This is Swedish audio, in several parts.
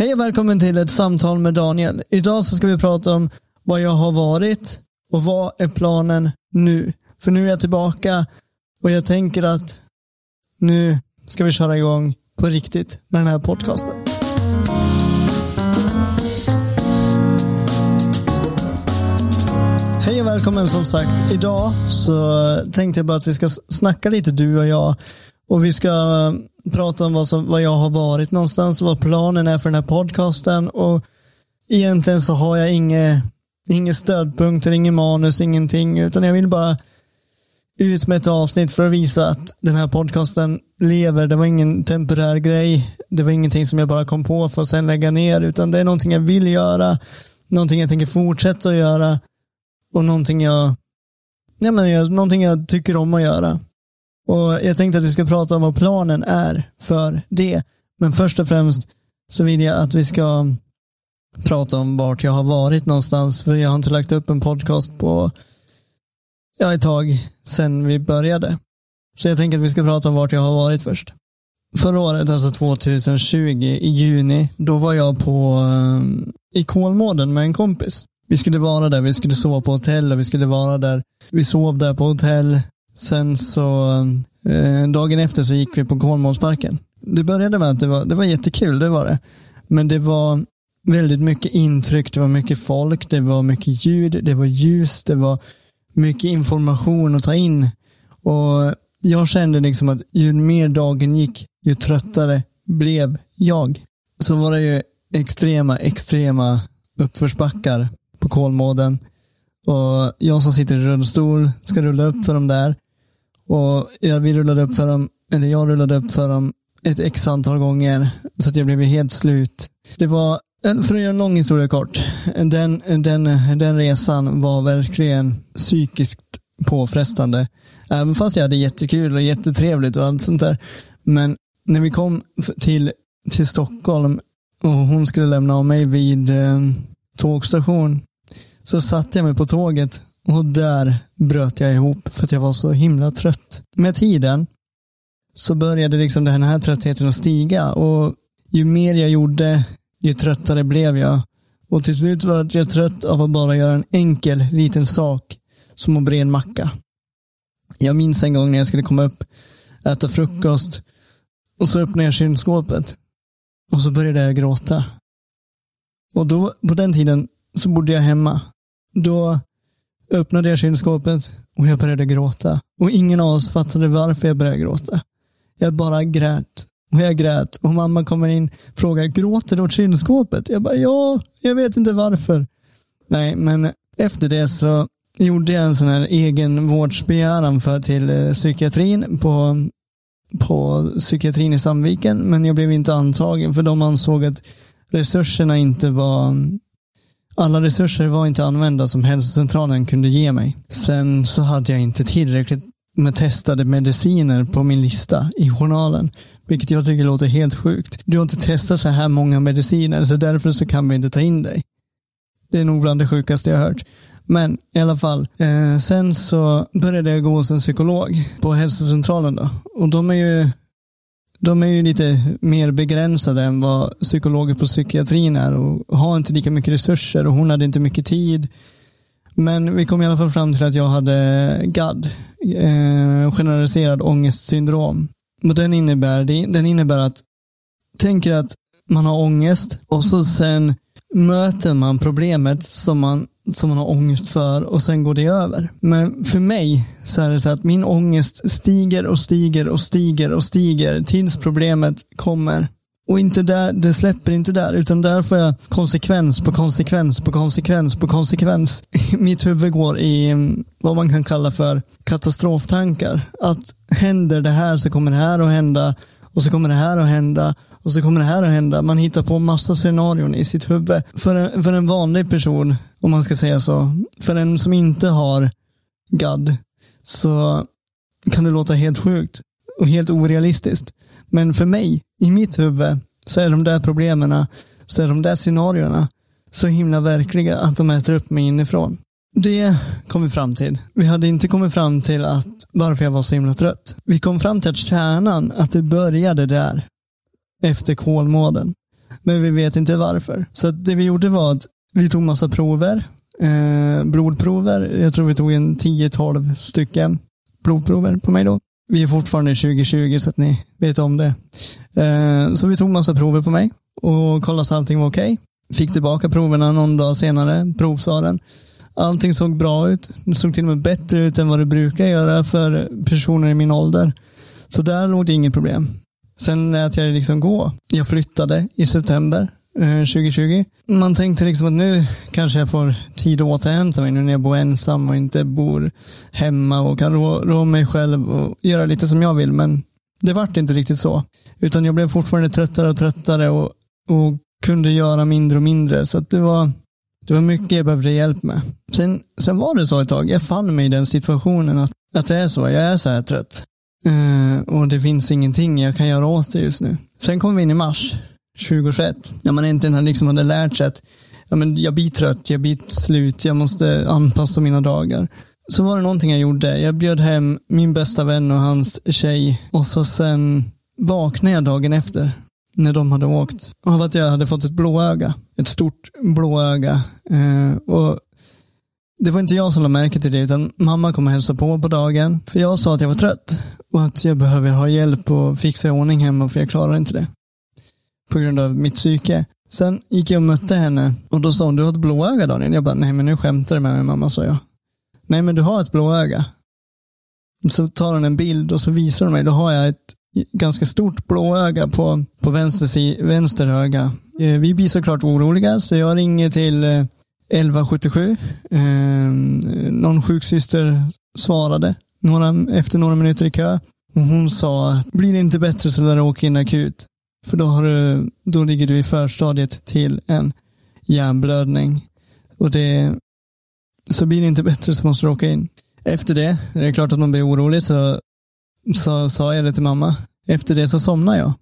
Hej och välkommen till ett samtal med Daniel. Idag så ska vi prata om vad jag har varit och vad är planen nu? För nu är jag tillbaka och jag tänker att nu ska vi köra igång på riktigt med den här podcasten. Hej och välkommen som sagt. Idag så tänkte jag bara att vi ska snacka lite du och jag och vi ska prata om vad, som, vad jag har varit någonstans, vad planen är för den här podcasten och egentligen så har jag inga, inga stödpunkter, ingen manus, ingenting, utan jag vill bara ut med ett avsnitt för att visa att den här podcasten lever. Det var ingen temporär grej. Det var ingenting som jag bara kom på för att sen lägga ner, utan det är någonting jag vill göra, någonting jag tänker fortsätta att göra och någonting jag, ja, men jag, någonting jag tycker om att göra. Och jag tänkte att vi ska prata om vad planen är för det. Men först och främst så vill jag att vi ska prata om vart jag har varit någonstans. För jag har inte lagt upp en podcast på ja, ett tag sedan vi började. Så jag tänker att vi ska prata om vart jag har varit först. Förra året, alltså 2020 i juni, då var jag på ehm, i Kolmården med en kompis. Vi skulle vara där, vi skulle sova på hotell och vi skulle vara där. Vi sov där på hotell Sen så eh, dagen efter så gick vi på Kolmårdsparken. Det började med att det var, det var jättekul, det var det. Men det var väldigt mycket intryck, det var mycket folk, det var mycket ljud, det var ljus, det var mycket information att ta in. Och jag kände liksom att ju mer dagen gick, ju tröttare blev jag. Så var det ju extrema, extrema uppförsbackar på Kolmården. Och jag som sitter i rullstol ska rulla upp för dem där. Och jag, vi rullade upp för dem, eller jag rullade upp för dem ett x antal gånger så att jag blev helt slut. Det var, för att göra en lång historia kort, den, den, den resan var verkligen psykiskt påfrestande. Även fast jag hade jättekul och jättetrevligt och allt sånt där. Men när vi kom till, till Stockholm och hon skulle lämna av mig vid eh, tågstation så satte jag mig på tåget och där bröt jag ihop för att jag var så himla trött. Med tiden så började liksom den här tröttheten att stiga och ju mer jag gjorde, ju tröttare blev jag. Och till slut var jag trött av att bara göra en enkel liten sak som att bre en macka. Jag minns en gång när jag skulle komma upp, äta frukost och så öppnade jag kylskåpet och så började jag gråta. Och då, på den tiden så bodde jag hemma. Då öppnade jag kylskåpet och jag började gråta. Och ingen av oss fattade varför jag började gråta. Jag bara grät. Och jag grät. Och mamma kommer in och frågar, gråter du åt kylskåpet? Jag bara, ja, jag vet inte varför. Nej, men efter det så gjorde jag en sån här egen vårdsbegäran för till eh, psykiatrin på, på psykiatrin i Sandviken. Men jag blev inte antagen för de ansåg att resurserna inte var alla resurser var inte använda som hälsocentralen kunde ge mig. Sen så hade jag inte tillräckligt med testade mediciner på min lista i journalen. Vilket jag tycker låter helt sjukt. Du har inte testat så här många mediciner så därför så kan vi inte ta in dig. Det är nog bland det sjukaste jag har hört. Men i alla fall, eh, sen så började jag gå hos en psykolog på hälsocentralen då. Och de är ju de är ju lite mer begränsade än vad psykologer på psykiatrin är och har inte lika mycket resurser och hon hade inte mycket tid. Men vi kom i alla fall fram till att jag hade GAD, eh, generaliserad ångestsyndrom. Och den innebär, den innebär att, tänker att man har ångest och så sen möter man problemet som man som man har ångest för och sen går det över. Men för mig så är det så att min ångest stiger och stiger och stiger och stiger tills problemet kommer. Och inte där, det släpper inte där, utan där får jag konsekvens på konsekvens på konsekvens på konsekvens. Mitt huvud går i mm, vad man kan kalla för katastroftankar. Att händer det här så kommer det här att hända och så kommer det här att hända och så kommer det här att hända. Man hittar på massa scenarion i sitt huvud. För en, för en vanlig person, om man ska säga så, för en som inte har GAD, så kan det låta helt sjukt och helt orealistiskt. Men för mig, i mitt huvud, så är de där problemen, så är de där scenarierna så himla verkliga att de äter upp mig inifrån. Det kom vi fram till. Vi hade inte kommit fram till att varför jag var så himla trött. Vi kom fram till att kärnan, att det började där efter Kolmården. Men vi vet inte varför. Så det vi gjorde var att vi tog massa prover. Eh, blodprover. Jag tror vi tog en 10-12 stycken blodprover på mig då. Vi är fortfarande 2020 så att ni vet om det. Eh, så vi tog massa prover på mig och kollade så allting var okej. Okay. Fick tillbaka proverna någon dag senare, provsaren. Allting såg bra ut. Det såg till och med bättre ut än vad det brukar göra för personer i min ålder. Så där låg det inget problem. Sen lät jag det liksom gå. Jag flyttade i september eh, 2020. Man tänkte liksom att nu kanske jag får tid att återhämta mig nu när jag bor ensam och inte bor hemma och kan rå, rå mig själv och göra lite som jag vill. Men det vart inte riktigt så. Utan jag blev fortfarande tröttare och tröttare och, och kunde göra mindre och mindre. Så det var, det var mycket jag behövde hjälp med. Sen, sen var det så ett tag. Jag fann mig i den situationen att, att det är så. Jag är så här trött. Uh, och det finns ingenting jag kan göra åt det just nu. Sen kom vi in i mars 2021. När man äntligen liksom hade lärt sig att ja, men jag blir trött, jag blir slut, jag måste anpassa mina dagar. Så var det någonting jag gjorde. Jag bjöd hem min bästa vän och hans tjej och så sen vaknade jag dagen efter när de hade åkt av att jag hade fått ett blåöga. Ett stort blåöga. Eh, och det var inte jag som lade märke till det utan mamma kom och hälsade på på dagen. För jag sa att jag var trött och att jag behöver ha hjälp och fixa i ordning hemma för jag klarar inte det på grund av mitt psyke. Sen gick jag och mötte henne och då sa hon, du har ett blåöga Daniel. Jag bara, nej men nu skämtar du med mig mamma, sa jag. Nej men du har ett blåöga. Så tar hon en bild och så visar hon mig, då har jag ett ganska stort blåöga på, på vänster, vänster öga. Eh, vi blir såklart oroliga så jag ringer till eh, 1177. Ehm, någon sjuksyster svarade några, efter några minuter i kö. Och hon sa, blir det inte bättre så lär du åka in akut. För då, har du, då ligger du i förstadiet till en hjärnblödning. Och det, så blir det inte bättre så måste du åka in. Efter det, det är klart att man blir orolig, så, så sa jag det till mamma. Efter det så somnade jag.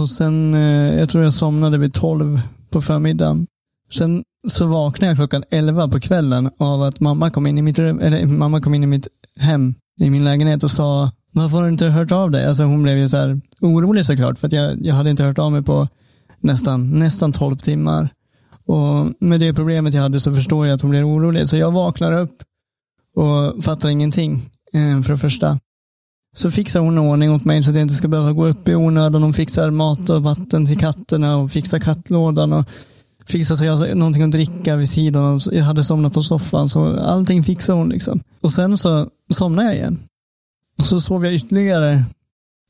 Och sen, eh, jag tror jag somnade vid tolv på förmiddagen. Sen så vaknade jag klockan elva på kvällen av att mamma kom in i mitt, eller mamma kom in i mitt hem, i min lägenhet och sa varför har du inte hört av dig? Alltså hon blev ju så här orolig såklart för att jag, jag hade inte hört av mig på nästan, nästan 12 timmar. Och med det problemet jag hade så förstår jag att hon blir orolig. Så jag vaknar upp och fattar ingenting eh, för det första. Så fixar hon ordning åt mig så att jag inte ska behöva gå upp i onödan. Hon fixar mat och vatten till katterna och fixar kattlådan och fixar så alltså, jag någonting att dricka vid sidan. Jag hade somnat på soffan så allting fixar hon liksom. Och sen så somnar jag igen. Och så sov jag ytterligare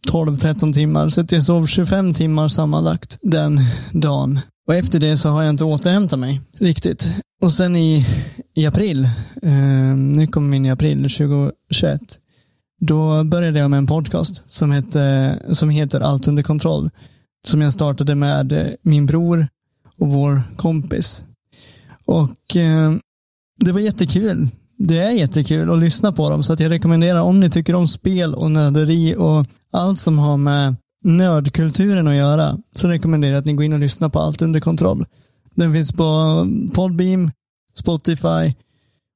12-13 timmar. Så jag sov 25 timmar sammanlagt den dagen. Och efter det så har jag inte återhämtat mig riktigt. Och sen i, i april, eh, nu kommer vi in i april 2021, då började jag med en podcast som, heter, som heter Allt under kontroll. Som jag startade med eh, min bror och vår kompis. Och eh, det var jättekul det är jättekul att lyssna på dem så att jag rekommenderar om ni tycker om spel och nörderi och allt som har med nördkulturen att göra så rekommenderar jag att ni går in och lyssnar på Allt under kontroll. Den finns på Podbeam, Spotify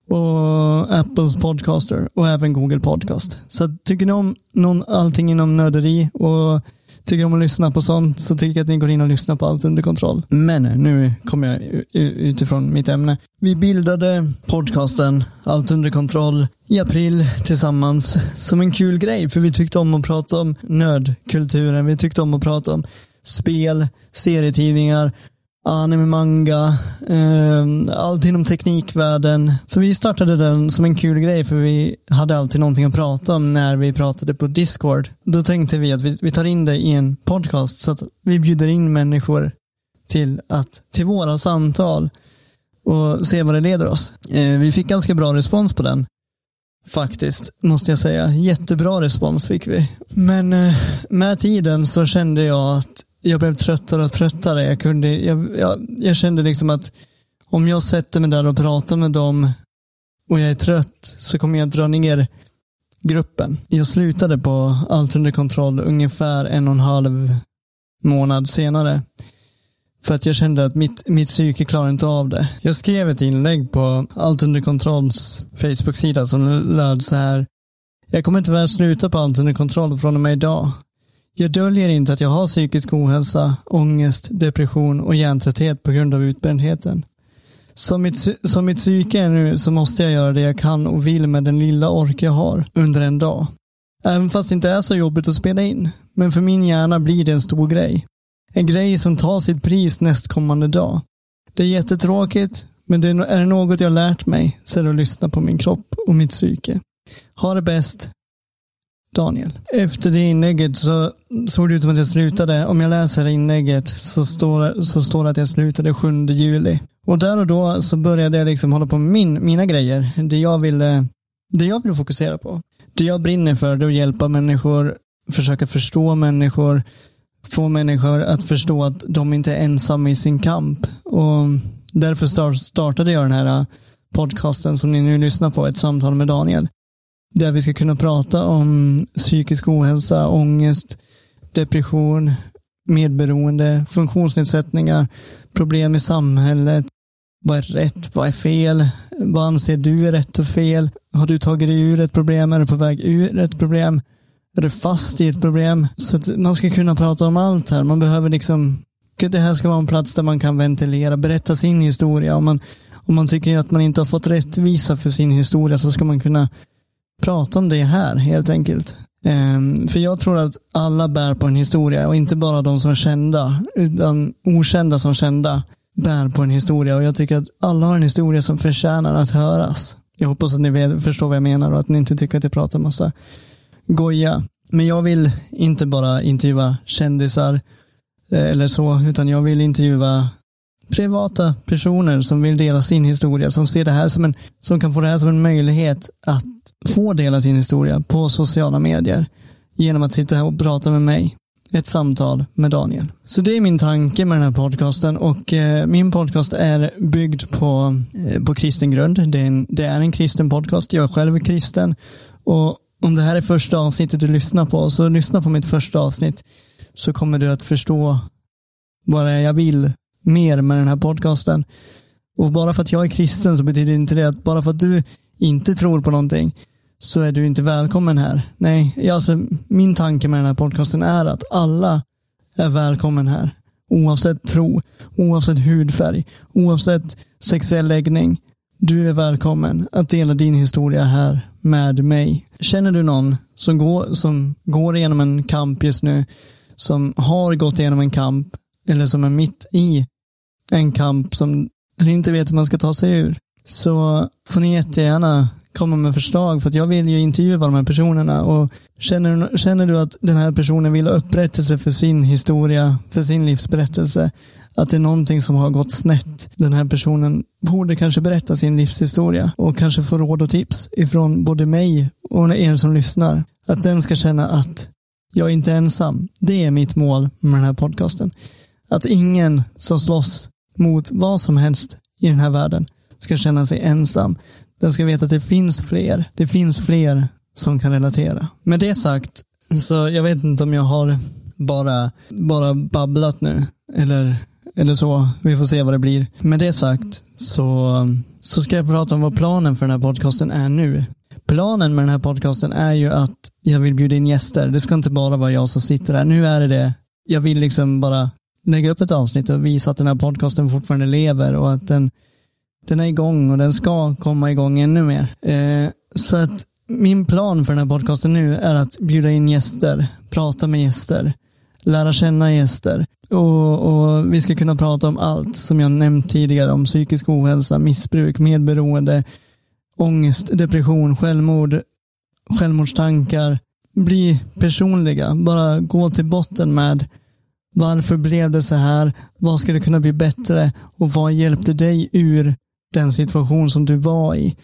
och Apples podcaster och även Google podcast. Så tycker ni om någon, allting inom nörderi och tycker om att lyssna på sånt så tycker jag att ni går in och lyssnar på allt under kontroll. Men nu kommer jag utifrån mitt ämne. Vi bildade podcasten Allt under kontroll i april tillsammans som en kul grej för vi tyckte om att prata om nördkulturen. Vi tyckte om att prata om spel, serietidningar anime, manga, eh, allt inom teknikvärlden. Så vi startade den som en kul grej för vi hade alltid någonting att prata om när vi pratade på Discord. Då tänkte vi att vi, vi tar in det i en podcast så att vi bjuder in människor till, att, till våra samtal och se vad det leder oss. Eh, vi fick ganska bra respons på den. Faktiskt, måste jag säga. Jättebra respons fick vi. Men eh, med tiden så kände jag att jag blev tröttare och tröttare. Jag, kunde, jag, jag, jag, kände liksom att om jag sätter mig där och pratar med dem och jag är trött så kommer jag dra ner gruppen. Jag slutade på allt under kontroll ungefär en och en halv månad senare. För att jag kände att mitt, mitt psyke klarar inte av det. Jag skrev ett inlägg på Allt under kontrolls Facebook-sida som löd så här. Jag kommer tyvärr sluta på Allt under kontroll från och med idag. Jag döljer inte att jag har psykisk ohälsa, ångest, depression och hjärntrötthet på grund av utbrändheten. Som mitt, som mitt psyke är nu så måste jag göra det jag kan och vill med den lilla ork jag har under en dag. Även fast det inte är så jobbigt att spela in. Men för min hjärna blir det en stor grej. En grej som tar sitt pris nästkommande dag. Det är jättetråkigt, men det är, är det något jag lärt mig så är det att lyssna på min kropp och mitt psyke. Ha det bäst. Daniel. Efter det inlägget så såg det ut som att jag slutade. Om jag läser inlägget så står, så står det att jag slutade 7 juli. Och där och då så började jag liksom hålla på med min, mina grejer. Det jag ville, det jag vill fokusera på. Det jag brinner för det är att hjälpa människor, försöka förstå människor, få människor att förstå att de inte är ensamma i sin kamp. Och därför startade jag den här äh, podcasten som ni nu lyssnar på, ett samtal med Daniel. Där vi ska kunna prata om psykisk ohälsa, ångest, depression, medberoende, funktionsnedsättningar, problem i samhället. Vad är rätt? Vad är fel? Vad anser du är rätt och fel? Har du tagit dig ur ett problem? Är du på väg ur ett problem? Är du fast i ett problem? Så att man ska kunna prata om allt här. Man behöver liksom, det här ska vara en plats där man kan ventilera, berätta sin historia. Om man, om man tycker att man inte har fått rättvisa för sin historia så ska man kunna prata om det här helt enkelt. Um, för jag tror att alla bär på en historia och inte bara de som är kända utan okända som kända bär på en historia och jag tycker att alla har en historia som förtjänar att höras. Jag hoppas att ni vet, förstår vad jag menar och att ni inte tycker att jag pratar massa goja. Men jag vill inte bara intervjua kändisar eh, eller så, utan jag vill intervjua privata personer som vill dela sin historia, som ser det här som en, som kan få det här som en möjlighet att få dela sin historia på sociala medier genom att sitta här och prata med mig. Ett samtal med Daniel. Så det är min tanke med den här podcasten och eh, min podcast är byggd på, eh, på kristen grund. Det är, en, det är en kristen podcast. Jag är själv kristen och om det här är första avsnittet du lyssnar på så lyssna på mitt första avsnitt så kommer du att förstå vad det är jag vill mer med den här podcasten. Och bara för att jag är kristen så betyder inte det att bara för att du inte tror på någonting så är du inte välkommen här. Nej, alltså, min tanke med den här podcasten är att alla är välkommen här. Oavsett tro, oavsett hudfärg, oavsett sexuell läggning. Du är välkommen att dela din historia här med mig. Känner du någon som går, som går igenom en kamp just nu, som har gått igenom en kamp eller som är mitt i en kamp som du inte vet hur man ska ta sig ur, så får ni jättegärna komma med förslag för att jag vill ju intervjua de här personerna och känner, känner du att den här personen vill ha upprättelse för sin historia, för sin livsberättelse, att det är någonting som har gått snett. Den här personen borde kanske berätta sin livshistoria och kanske få råd och tips ifrån både mig och er som lyssnar. Att den ska känna att jag är inte ensam. Det är mitt mål med den här podcasten. Att ingen som slåss mot vad som helst i den här världen ska känna sig ensam. Den ska veta att det finns fler. Det finns fler som kan relatera. Med det sagt, så jag vet inte om jag har bara, bara babblat nu. Eller, eller så. Vi får se vad det blir. Med det sagt så, så ska jag prata om vad planen för den här podcasten är nu. Planen med den här podcasten är ju att jag vill bjuda in gäster. Det ska inte bara vara jag som sitter här. Nu är det det. Jag vill liksom bara lägga upp ett avsnitt och visa att den här podcasten fortfarande lever och att den, den är igång och den ska komma igång ännu mer. Eh, så att min plan för den här podcasten nu är att bjuda in gäster, prata med gäster, lära känna gäster och, och vi ska kunna prata om allt som jag nämnt tidigare om psykisk ohälsa, missbruk, medberoende, ångest, depression, självmord, självmordstankar. Bli personliga, bara gå till botten med varför blev det så här? Vad skulle kunna bli bättre? Och vad hjälpte dig ur den situation som du var i?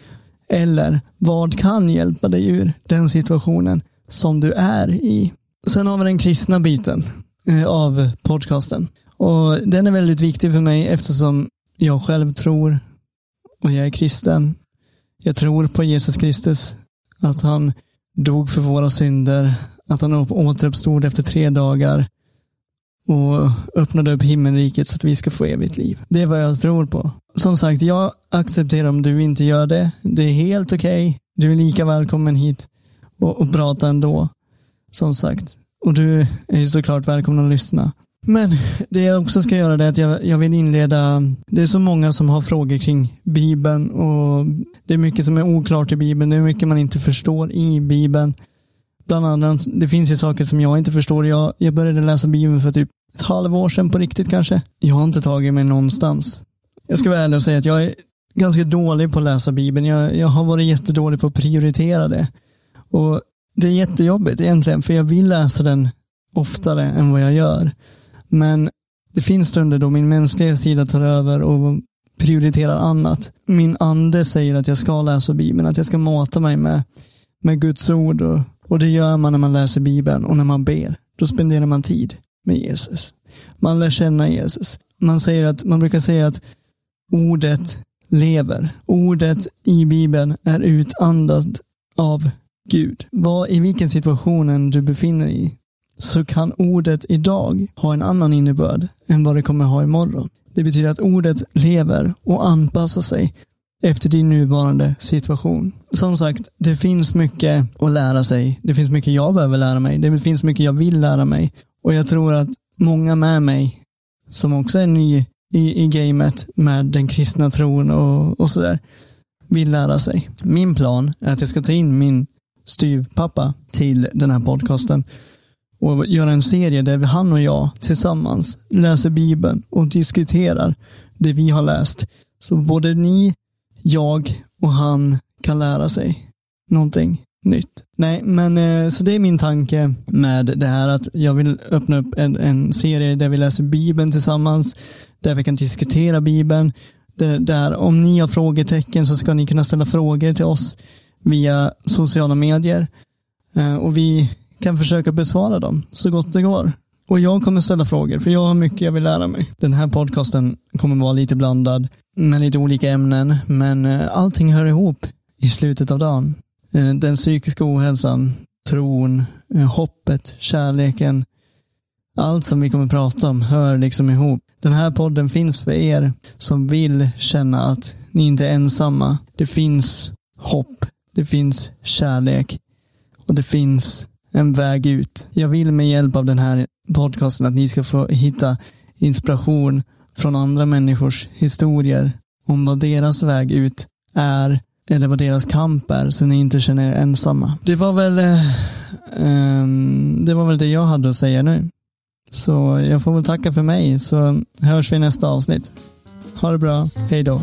Eller vad kan hjälpa dig ur den situationen som du är i? Sen har vi den kristna biten eh, av podcasten. Och den är väldigt viktig för mig eftersom jag själv tror och jag är kristen. Jag tror på Jesus Kristus, att han dog för våra synder, att han återuppstod efter tre dagar och öppnade upp himmelriket så att vi ska få evigt liv. Det är vad jag tror på. Som sagt, jag accepterar om du inte gör det. Det är helt okej. Okay. Du är lika välkommen hit och, och prata ändå. Som sagt. och du är ju såklart välkommen att lyssna. Men det jag också ska göra är att jag, jag vill inleda, det är så många som har frågor kring Bibeln och det är mycket som är oklart i Bibeln, det är mycket man inte förstår i Bibeln. Bland annat, det finns ju saker som jag inte förstår. Jag, jag började läsa Bibeln för typ ett halvår sedan på riktigt kanske. Jag har inte tagit mig någonstans. Jag ska vara ärlig och säga att jag är ganska dålig på att läsa Bibeln. Jag, jag har varit jättedålig på att prioritera det. Och det är jättejobbigt egentligen, för jag vill läsa den oftare än vad jag gör. Men det finns stunder då min mänskliga sida tar över och prioriterar annat. Min ande säger att jag ska läsa Bibeln, att jag ska mata mig med, med Guds ord och, och det gör man när man läser Bibeln och när man ber. Då spenderar man tid med Jesus. Man lär känna Jesus. Man, säger att, man brukar säga att ordet lever. Ordet i Bibeln är utandat av Gud. Vad, I vilken situation du befinner dig i så kan ordet idag ha en annan innebörd än vad det kommer ha imorgon. Det betyder att ordet lever och anpassar sig efter din nuvarande situation. Som sagt, det finns mycket att lära sig. Det finns mycket jag behöver lära mig. Det finns mycket jag vill lära mig. Och jag tror att många med mig som också är ny i, i gamet med den kristna tron och, och sådär vill lära sig. Min plan är att jag ska ta in min styvpappa till den här podcasten och göra en serie där han och jag tillsammans läser Bibeln och diskuterar det vi har läst. Så både ni, jag och han kan lära sig någonting nytt. Nej, men eh, så det är min tanke med det här att jag vill öppna upp en, en serie där vi läser Bibeln tillsammans, där vi kan diskutera Bibeln, där, där om ni har frågetecken så ska ni kunna ställa frågor till oss via sociala medier eh, och vi kan försöka besvara dem så gott det går. Och jag kommer ställa frågor, för jag har mycket jag vill lära mig. Den här podcasten kommer vara lite blandad med lite olika ämnen, men eh, allting hör ihop i slutet av dagen. Eh, den psykiska ohälsan, tron, eh, hoppet, kärleken, allt som vi kommer prata om hör liksom ihop. Den här podden finns för er som vill känna att ni inte är ensamma. Det finns hopp, det finns kärlek och det finns en väg ut. Jag vill med hjälp av den här podcasten att ni ska få hitta inspiration från andra människors historier om vad deras väg ut är eller vad deras kamp är så ni inte känner er ensamma. Det var väl eh, um, det var väl det jag hade att säga nu. Så jag får väl tacka för mig så hörs vi i nästa avsnitt. Ha det bra, hej då.